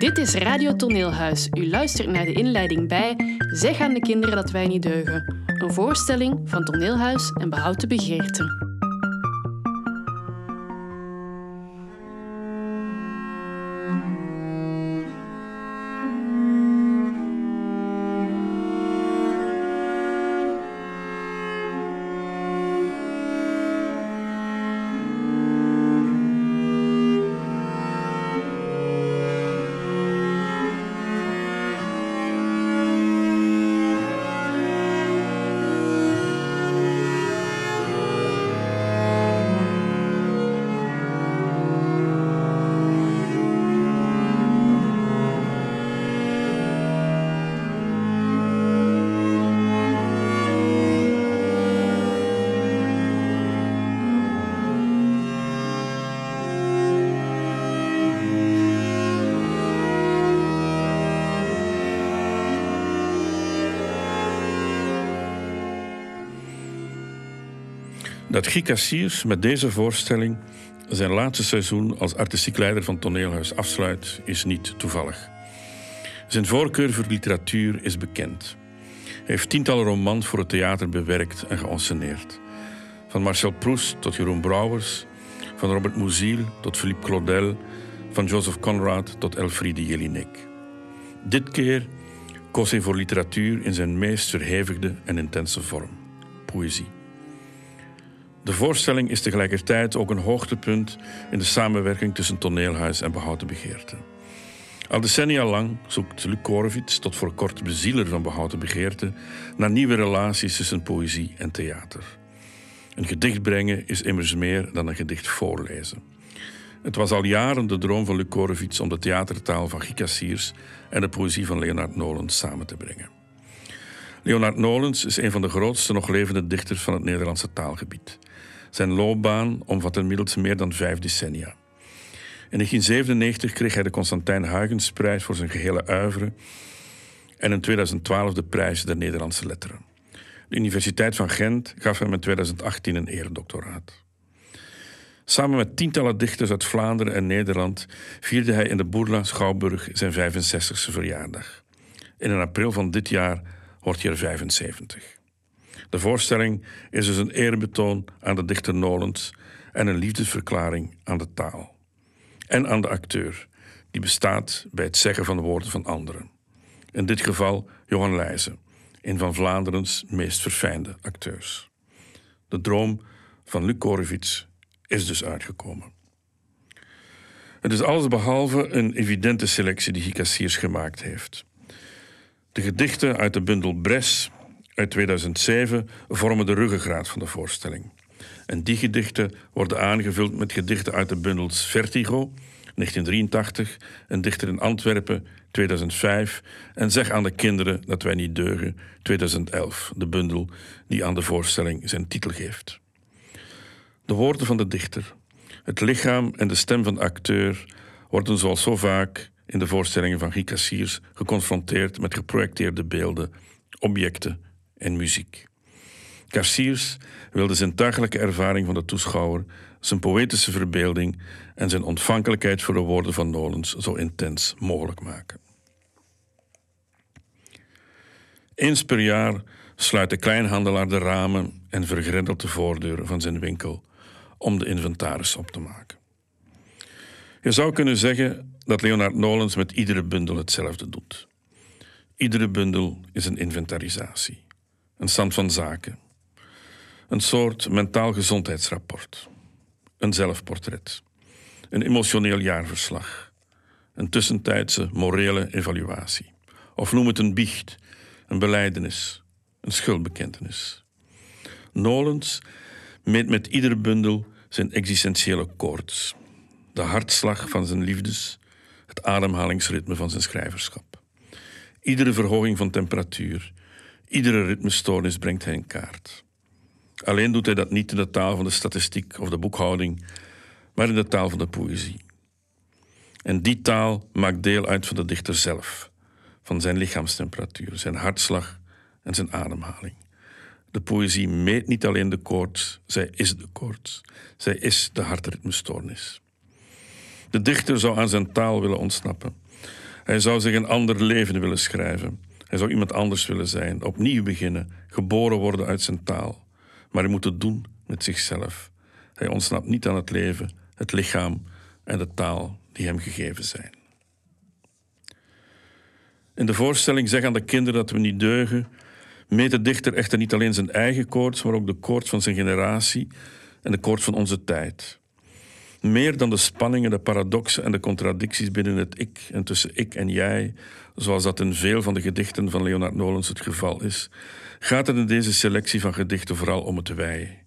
Dit is Radio Toneelhuis. U luistert naar de inleiding bij Zeg aan de kinderen dat wij niet deugen. Een voorstelling van Toneelhuis en Behoud de Begeerte. Dat Guy Cassiers met deze voorstelling zijn laatste seizoen als artistiek leider van Toneelhuis afsluit, is niet toevallig. Zijn voorkeur voor literatuur is bekend. Hij heeft tientallen romans voor het theater bewerkt en geënsceneerd. Van Marcel Proust tot Jeroen Brouwers, van Robert Musil tot Philippe Claudel, van Joseph Conrad tot Elfriede Jelinek. Dit keer koos hij voor literatuur in zijn meest verhevigde en intense vorm: poëzie. De voorstelling is tegelijkertijd ook een hoogtepunt in de samenwerking tussen toneelhuis en behouden begeerte. Al decennia lang zoekt Luc Korevits, tot voor kort bezieler van behouden begeerte, naar nieuwe relaties tussen poëzie en theater. Een gedicht brengen is immers meer dan een gedicht voorlezen. Het was al jaren de droom van Luc Korevits om de theatertaal van Guy Cassiers en de poëzie van Leonard Nolens samen te brengen. Leonard Nolens is een van de grootste nog levende dichters van het Nederlandse taalgebied. Zijn loopbaan omvat inmiddels meer dan vijf decennia. In 1997 kreeg hij de Constantijn Huygensprijs voor zijn gehele oeuvre en in 2012 de prijs der Nederlandse letteren. De Universiteit van Gent gaf hem in 2018 een eredoctoraat. Samen met tientallen dichters uit Vlaanderen en Nederland vierde hij in de Boerla Schouwburg zijn 65e verjaardag. in april van dit jaar wordt hij er 75. De voorstelling is dus een eerbetoon aan de dichter Nolens en een liefdesverklaring aan de taal. En aan de acteur, die bestaat bij het zeggen van de woorden van anderen. In dit geval Johan Leijzen, een van Vlaanderens meest verfijnde acteurs. De droom van Luc Korevits is dus uitgekomen. Het is allesbehalve een evidente selectie die Gicassiers gemaakt heeft. De gedichten uit de bundel Bres uit 2007 vormen de ruggengraat van de voorstelling. En die gedichten worden aangevuld met gedichten uit de bundels Vertigo, 1983, Een dichter in Antwerpen, 2005 en Zeg aan de kinderen dat wij niet deugen, 2011, de bundel die aan de voorstelling zijn titel geeft. De woorden van de dichter, het lichaam en de stem van de acteur worden zoals zo vaak in de voorstellingen van Guy Cassiers geconfronteerd met geprojecteerde beelden, objecten en muziek. Cassiers wilde zijn tuigelijke ervaring van de toeschouwer, zijn poëtische verbeelding en zijn ontvankelijkheid voor de woorden van Nolens zo intens mogelijk maken. Eens per jaar sluit de kleinhandelaar de ramen en vergrendelt de voordeuren van zijn winkel om de inventaris op te maken. Je zou kunnen zeggen dat Leonard Nolens met iedere bundel hetzelfde doet. Iedere bundel is een inventarisatie een stand van zaken, een soort mentaal gezondheidsrapport, een zelfportret, een emotioneel jaarverslag, een tussentijdse morele evaluatie. Of noem het een biecht, een beleidenis, een schuldbekentenis. Nolens meet met iedere bundel zijn existentiële koorts, de hartslag van zijn liefdes, het ademhalingsritme van zijn schrijverschap. Iedere verhoging van temperatuur, Iedere ritmestoornis brengt hij in kaart. Alleen doet hij dat niet in de taal van de statistiek of de boekhouding, maar in de taal van de poëzie. En die taal maakt deel uit van de dichter zelf, van zijn lichaamstemperatuur, zijn hartslag en zijn ademhaling. De poëzie meet niet alleen de koorts, zij is de koorts. Zij is de hartritmestoornis. De dichter zou aan zijn taal willen ontsnappen. Hij zou zich een ander leven willen schrijven. Hij zou iemand anders willen zijn, opnieuw beginnen, geboren worden uit zijn taal. Maar hij moet het doen met zichzelf. Hij ontsnapt niet aan het leven, het lichaam en de taal die hem gegeven zijn. In de voorstelling zeg aan de kinderen dat we niet deugen, meet de dichter echter niet alleen zijn eigen koorts, maar ook de koorts van zijn generatie en de koorts van onze tijd. Meer dan de spanningen, de paradoxen en de contradicties binnen het ik en tussen ik en jij, zoals dat in veel van de gedichten van Leonard Nolens het geval is, gaat het in deze selectie van gedichten vooral om het wij.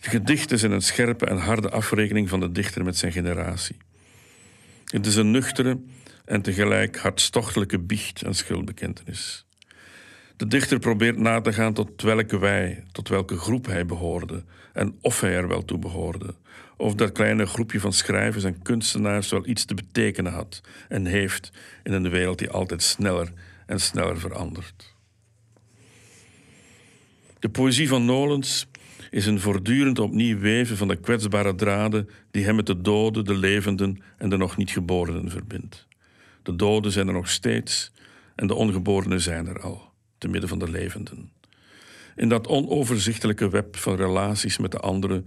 De gedichten zijn een scherpe en harde afrekening van de dichter met zijn generatie. Het is een nuchtere en tegelijk hartstochtelijke biecht en schuldbekentenis. De dichter probeert na te gaan tot welke wij, tot welke groep hij behoorde en of hij er wel toe behoorde. Of dat kleine groepje van schrijvers en kunstenaars wel iets te betekenen had en heeft in een wereld die altijd sneller en sneller verandert. De poëzie van Nolens is een voortdurend opnieuw weven van de kwetsbare draden die hem met de doden, de levenden en de nog niet geborenen verbindt. De doden zijn er nog steeds en de ongeborenen zijn er al, te midden van de levenden. In dat onoverzichtelijke web van relaties met de anderen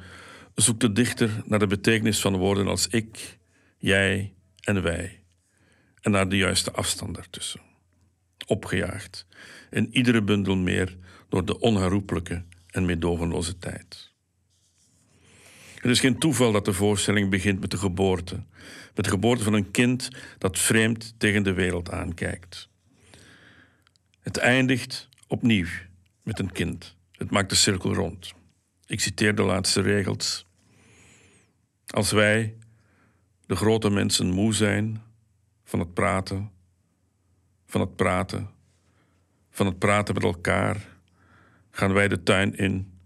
zoekt de dichter naar de betekenis van woorden als ik, jij en wij, en naar de juiste afstand daartussen. Opgejaagd in iedere bundel meer door de onherroepelijke en meedogenloze tijd. Het is geen toeval dat de voorstelling begint met de geboorte, met de geboorte van een kind dat vreemd tegen de wereld aankijkt. Het eindigt opnieuw met een kind. Het maakt de cirkel rond. Ik citeer de laatste regels. Als wij, de grote mensen, moe zijn van het praten, van het praten, van het praten met elkaar, gaan wij de tuin in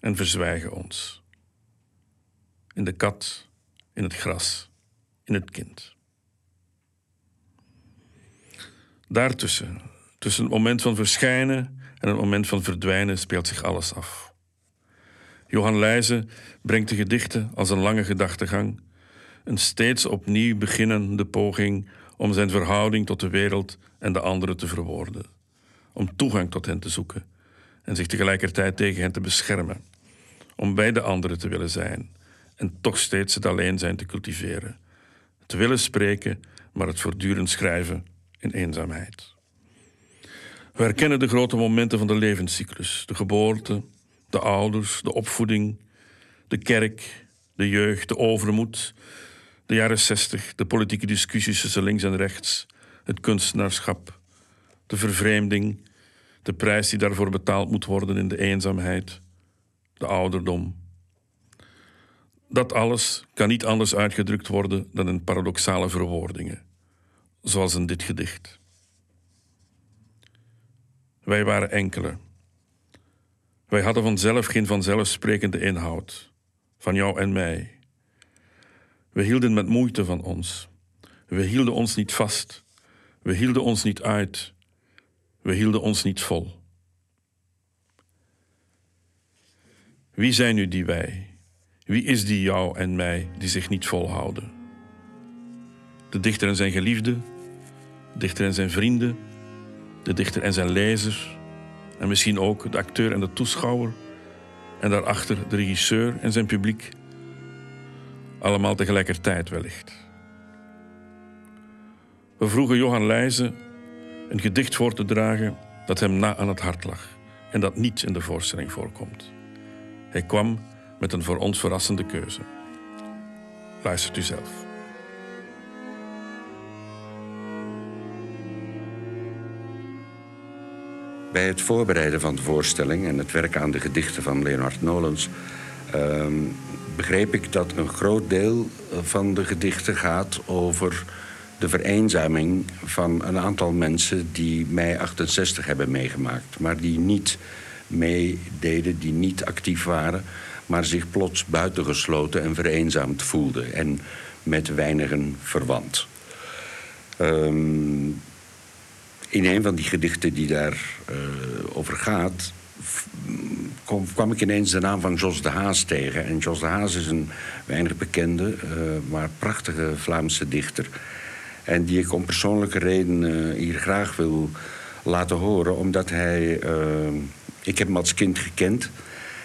en verzwijgen ons. In de kat, in het gras, in het kind. Daartussen, tussen het moment van verschijnen en het moment van verdwijnen, speelt zich alles af. Johan Leijzen brengt de gedichten als een lange gedachtegang, een steeds opnieuw beginnende poging om zijn verhouding tot de wereld en de anderen te verwoorden, om toegang tot hen te zoeken en zich tegelijkertijd tegen hen te beschermen, om bij de anderen te willen zijn en toch steeds het alleen zijn te cultiveren, te willen spreken, maar het voortdurend schrijven in eenzaamheid. We herkennen de grote momenten van de levenscyclus, de geboorte, de ouders, de opvoeding, de kerk, de jeugd, de overmoed, de jaren zestig, de politieke discussies tussen links en rechts, het kunstenaarschap, de vervreemding, de prijs die daarvoor betaald moet worden in de eenzaamheid, de ouderdom. Dat alles kan niet anders uitgedrukt worden dan in paradoxale verwoordingen, zoals in dit gedicht. Wij waren enkele. Wij hadden vanzelf geen vanzelfsprekende inhoud, van jou en mij. We hielden met moeite van ons. We hielden ons niet vast. We hielden ons niet uit. We hielden ons niet vol. Wie zijn nu die wij? Wie is die jou en mij die zich niet volhouden? De dichter en zijn geliefde, de dichter en zijn vrienden, de dichter en zijn lezer, en misschien ook de acteur en de toeschouwer, en daarachter de regisseur en zijn publiek. Allemaal tegelijkertijd wellicht. We vroegen Johan Leijzen een gedicht voor te dragen dat hem na aan het hart lag en dat niet in de voorstelling voorkomt. Hij kwam met een voor ons verrassende keuze. Luistert u zelf. Bij het voorbereiden van de voorstelling en het werken aan de gedichten van Leonard Nolens uh, begreep ik dat een groot deel van de gedichten gaat over de vereenzaming van een aantal mensen die mei 68 hebben meegemaakt, maar die niet meededen, die niet actief waren, maar zich plots buitengesloten en vereenzaamd voelden en met weinigen verwant. Um, in een van die gedichten die daarover uh, over gaat, kwam ik ineens de naam van Jos de Haas tegen. En Jos de Haas is een weinig bekende, uh, maar prachtige Vlaamse dichter. En die ik om persoonlijke redenen hier graag wil laten horen, omdat hij. ik heb hem als kind gekend.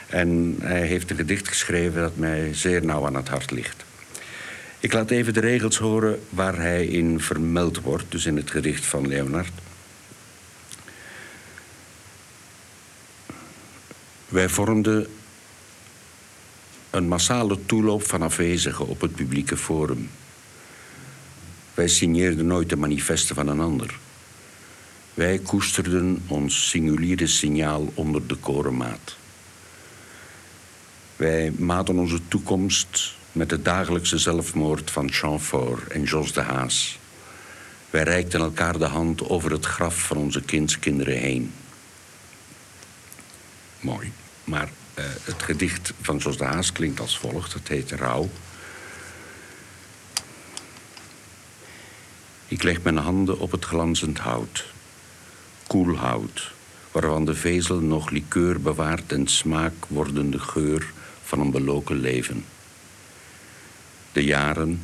En hij heeft een gedicht geschreven dat mij zeer nauw aan het hart ligt. Ik laat even de regels horen waar hij in vermeld wordt, dus in het gedicht van Leonard. Wij vormden een massale toeloop van afwezigen op het publieke forum. Wij signeerden nooit de manifesten van een ander. Wij koesterden ons singuliere signaal onder de korenmaat. Wij maten onze toekomst met de dagelijkse zelfmoord van Chamfort en Jos de Haas. Wij reikten elkaar de hand over het graf van onze kindskinderen heen. Mooi. Maar uh, het gedicht van Jos de Haas klinkt als volgt. Het heet Rouw. Ik leg mijn handen op het glanzend hout. Koel hout, waarvan de vezel nog likeur bewaart en smaak wordende geur van een beloken leven. De jaren,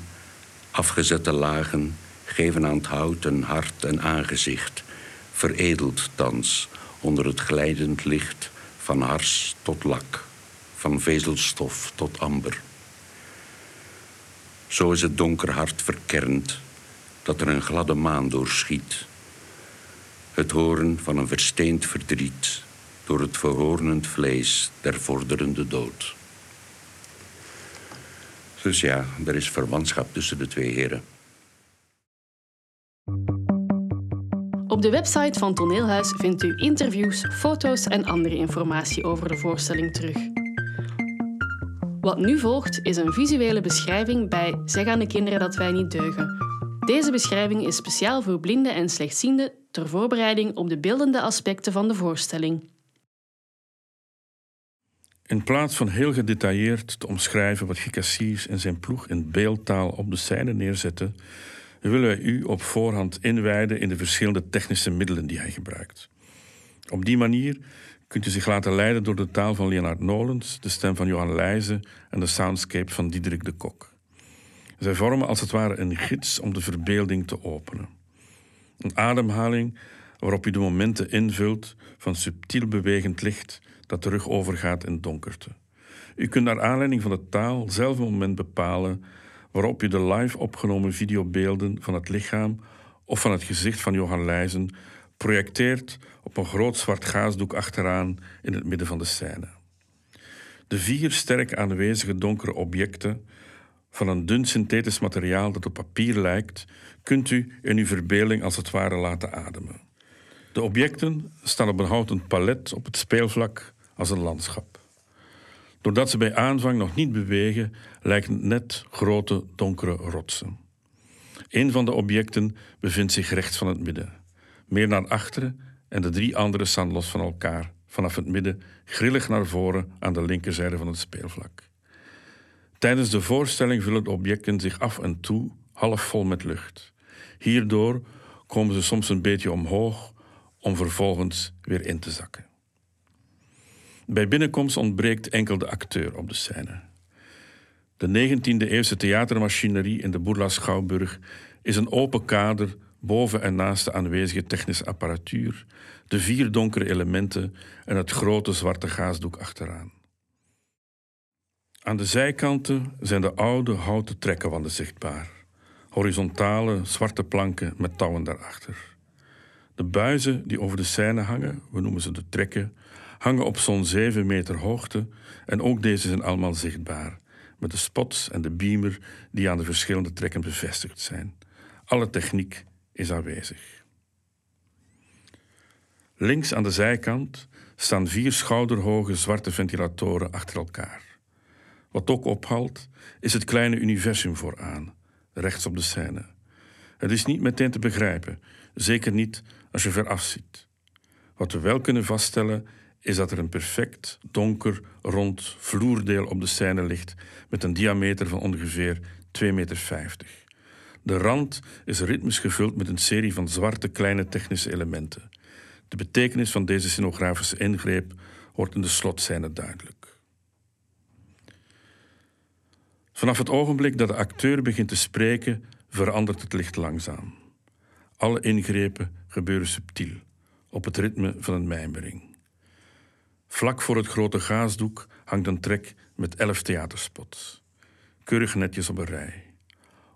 afgezette lagen, geven aan het hout een hart en aangezicht, veredeld thans onder het glijdend licht van hars tot lak, van vezelstof tot amber. Zo is het donker hart verkernd, dat er een gladde maan doorschiet. Het horen van een versteend verdriet door het verhoornend vlees der vorderende dood. Dus ja, er is verwantschap tussen de twee heren. Op de website van Toneelhuis vindt u interviews, foto's en andere informatie over de voorstelling terug. Wat nu volgt is een visuele beschrijving bij Zeg aan de kinderen dat wij niet deugen. Deze beschrijving is speciaal voor blinden en slechtzienden ter voorbereiding op de beeldende aspecten van de voorstelling. In plaats van heel gedetailleerd te omschrijven wat Gicassiers en zijn ploeg in beeldtaal op de scène neerzetten, willen wij u op voorhand inwijden in de verschillende technische middelen die hij gebruikt. Op die manier kunt u zich laten leiden door de taal van Leonard Nolens, de stem van Johan Leijzen en de soundscape van Diederik de Kok. Zij vormen als het ware een gids om de verbeelding te openen. Een ademhaling waarop u de momenten invult van subtiel bewegend licht dat terug overgaat in donkerte. U kunt naar aanleiding van de taal zelf een moment bepalen waarop u de live opgenomen videobeelden van het lichaam of van het gezicht van Johan Leijzen projecteert op een groot zwart gaasdoek achteraan in het midden van de scène. De vier sterk aanwezige donkere objecten van een dun synthetisch materiaal dat op papier lijkt, kunt u in uw verbeelding als het ware laten ademen. De objecten staan op een houten palet op het speelvlak als een landschap. Doordat ze bij aanvang nog niet bewegen, lijken het net grote donkere rotsen. Een van de objecten bevindt zich rechts van het midden, meer naar achteren en de drie andere staan los van elkaar, vanaf het midden, grillig naar voren aan de linkerzijde van het speelvlak. Tijdens de voorstelling vullen de objecten zich af en toe half vol met lucht. Hierdoor komen ze soms een beetje omhoog om vervolgens weer in te zakken. Bij binnenkomst ontbreekt enkel de acteur op de scène. De 19e-eeuwse theatermachinerie in de Bourla Schouwburg is een open kader boven en naast de aanwezige technische apparatuur, de vier donkere elementen en het grote zwarte gaasdoek achteraan. Aan de zijkanten zijn de oude houten trekkenwanden zichtbaar, horizontale zwarte planken met touwen daarachter. De buizen die over de scène hangen, we noemen ze de trekken, hangen op zo'n 7 meter hoogte en ook deze zijn allemaal zichtbaar, met de spots en de beamer die aan de verschillende trekken bevestigd zijn. Alle techniek is aanwezig. Links aan de zijkant staan vier schouderhoge zwarte ventilatoren achter elkaar. Wat ook opvalt, is het kleine universum vooraan, rechts op de scène. Het is niet meteen te begrijpen, zeker niet als je ver afziet. Wat we wel kunnen vaststellen is dat er een perfect, donker, rond vloerdeel op de scène ligt met een diameter van ongeveer 2,50 meter. De rand is ritmisch gevuld met een serie van zwarte kleine technische elementen. De betekenis van deze scenografische ingreep wordt in de slotscène duidelijk. Vanaf het ogenblik dat de acteur begint te spreken, verandert het licht langzaam. Alle ingrepen gebeuren subtiel, op het ritme van een mijmering. Vlak voor het grote gaasdoek hangt een trek met elf theaterspots. Keurig netjes op een rij.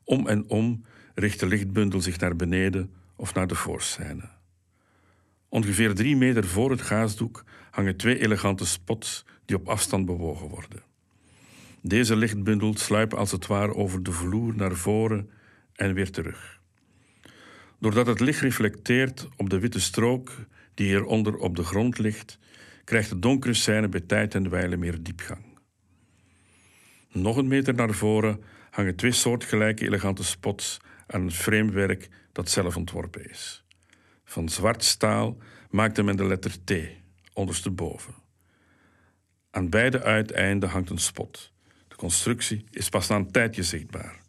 Om en om richt de lichtbundel zich naar beneden of naar de voorscène. Ongeveer drie meter voor het gaasdoek hangen twee elegante spots die op afstand bewogen worden. Deze lichtbundels sluipen als het ware over de vloer naar voren en weer terug. Doordat het licht reflecteert op de witte strook die hieronder op de grond ligt, krijgt de donkere scène bij tijd en wijle meer diepgang. Nog een meter naar voren hangen twee soortgelijke elegante spots aan een framewerk dat zelf ontworpen is. Van zwart staal maakte men de letter T ondersteboven. Aan beide uiteinden hangt een spot. De constructie is pas na een tijdje zichtbaar.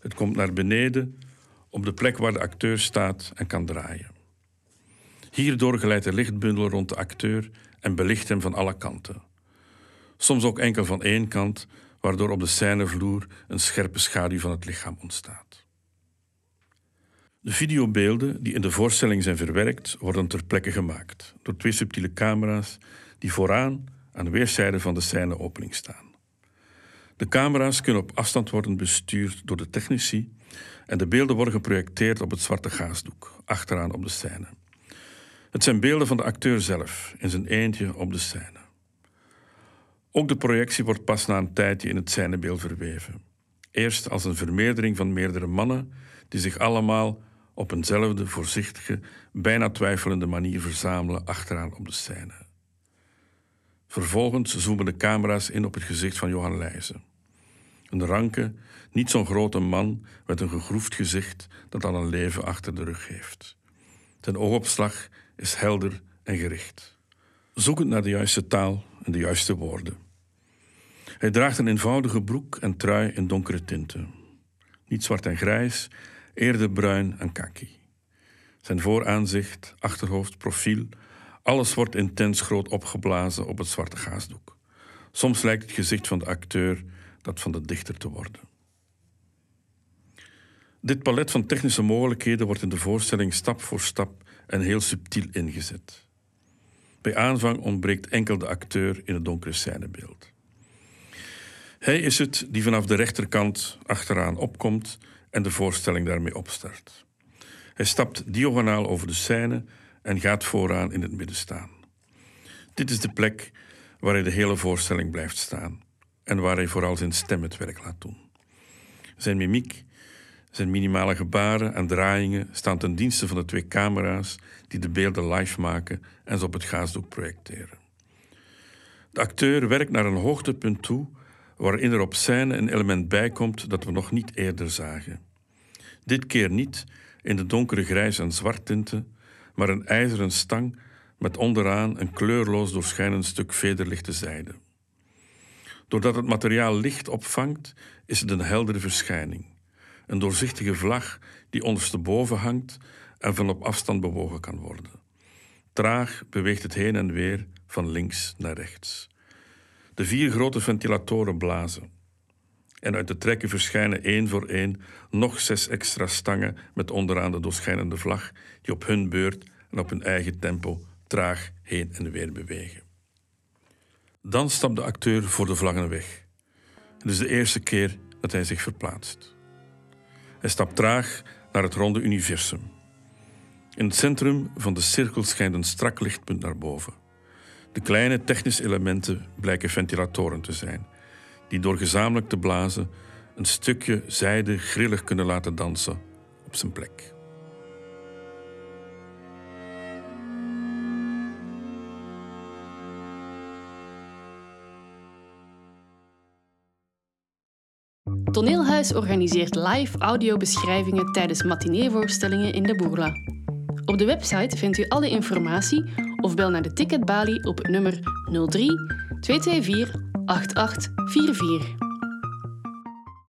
Het komt naar beneden op de plek waar de acteur staat en kan draaien. Hierdoor glijdt de lichtbundel rond de acteur en belicht hem van alle kanten. Soms ook enkel van één kant, waardoor op de scènevloer een scherpe schaduw van het lichaam ontstaat. De videobeelden die in de voorstelling zijn verwerkt, worden ter plekke gemaakt door twee subtiele camera's die vooraan aan weerszijden van de scèneopening staan. De camera's kunnen op afstand worden bestuurd door de technici en de beelden worden geprojecteerd op het zwarte gaasdoek, achteraan op de scène. Het zijn beelden van de acteur zelf, in zijn eentje op de scène. Ook de projectie wordt pas na een tijdje in het scènebeeld verweven. Eerst als een vermeerdering van meerdere mannen die zich allemaal op eenzelfde voorzichtige, bijna twijfelende manier verzamelen achteraan op de scène. Vervolgens zoomen de camera's in op het gezicht van Johan Leijzen. Een ranke, niet zo'n grote man met een gegroefd gezicht dat al een leven achter de rug heeft. Zijn oogopslag is helder en gericht, zoekend naar de juiste taal en de juiste woorden. Hij draagt een eenvoudige broek en trui in donkere tinten. Niet zwart en grijs, eerder bruin en kaki. Zijn vooraanzicht, achterhoofd, profiel, alles wordt intens groot opgeblazen op het zwarte gaasdoek. Soms lijkt het gezicht van de acteur dat van de dichter te worden. Dit palet van technische mogelijkheden wordt in de voorstelling stap voor stap en heel subtiel ingezet. Bij aanvang ontbreekt enkel de acteur in het donkere scènebeeld. Hij is het die vanaf de rechterkant achteraan opkomt en de voorstelling daarmee opstart. Hij stapt diagonaal over de scène en gaat vooraan in het midden staan. Dit is de plek waar hij de hele voorstelling blijft staan en waar hij vooral zijn stem het werk laat doen. Zijn mimiek, zijn minimale gebaren en draaiingen staan ten dienste van de twee camera's die de beelden live maken en ze op het gaasdoek projecteren. De acteur werkt naar een hoogtepunt toe waarin er op scène een element bijkomt dat we nog niet eerder zagen. Dit keer niet in de donkere grijs- en zwarttinten, maar een ijzeren stang met onderaan een kleurloos doorschijnend stuk vederlichte zijde. Doordat het materiaal licht opvangt, is het een heldere verschijning. Een doorzichtige vlag die ondersteboven hangt en van op afstand bewogen kan worden. Traag beweegt het heen en weer van links naar rechts. De vier grote ventilatoren blazen. En uit de trekken verschijnen één voor één nog zes extra stangen met onderaan de doorschijnende vlag, die op hun beurt en op hun eigen tempo traag heen en weer bewegen. Dan stapt de acteur voor de vlaggen weg. Het is de eerste keer dat hij zich verplaatst. Hij stapt traag naar het ronde universum. In het centrum van de cirkel schijnt een strak lichtpunt naar boven. De kleine technische elementen blijken ventilatoren te zijn, die door gezamenlijk te blazen een stukje zijde grillig kunnen laten dansen op zijn plek. Toneelhuis organiseert live audiobeschrijvingen tijdens matineevoorstellingen in de Bourla. Op de website vindt u alle informatie of bel naar de ticketbalie op nummer 03 224 8844.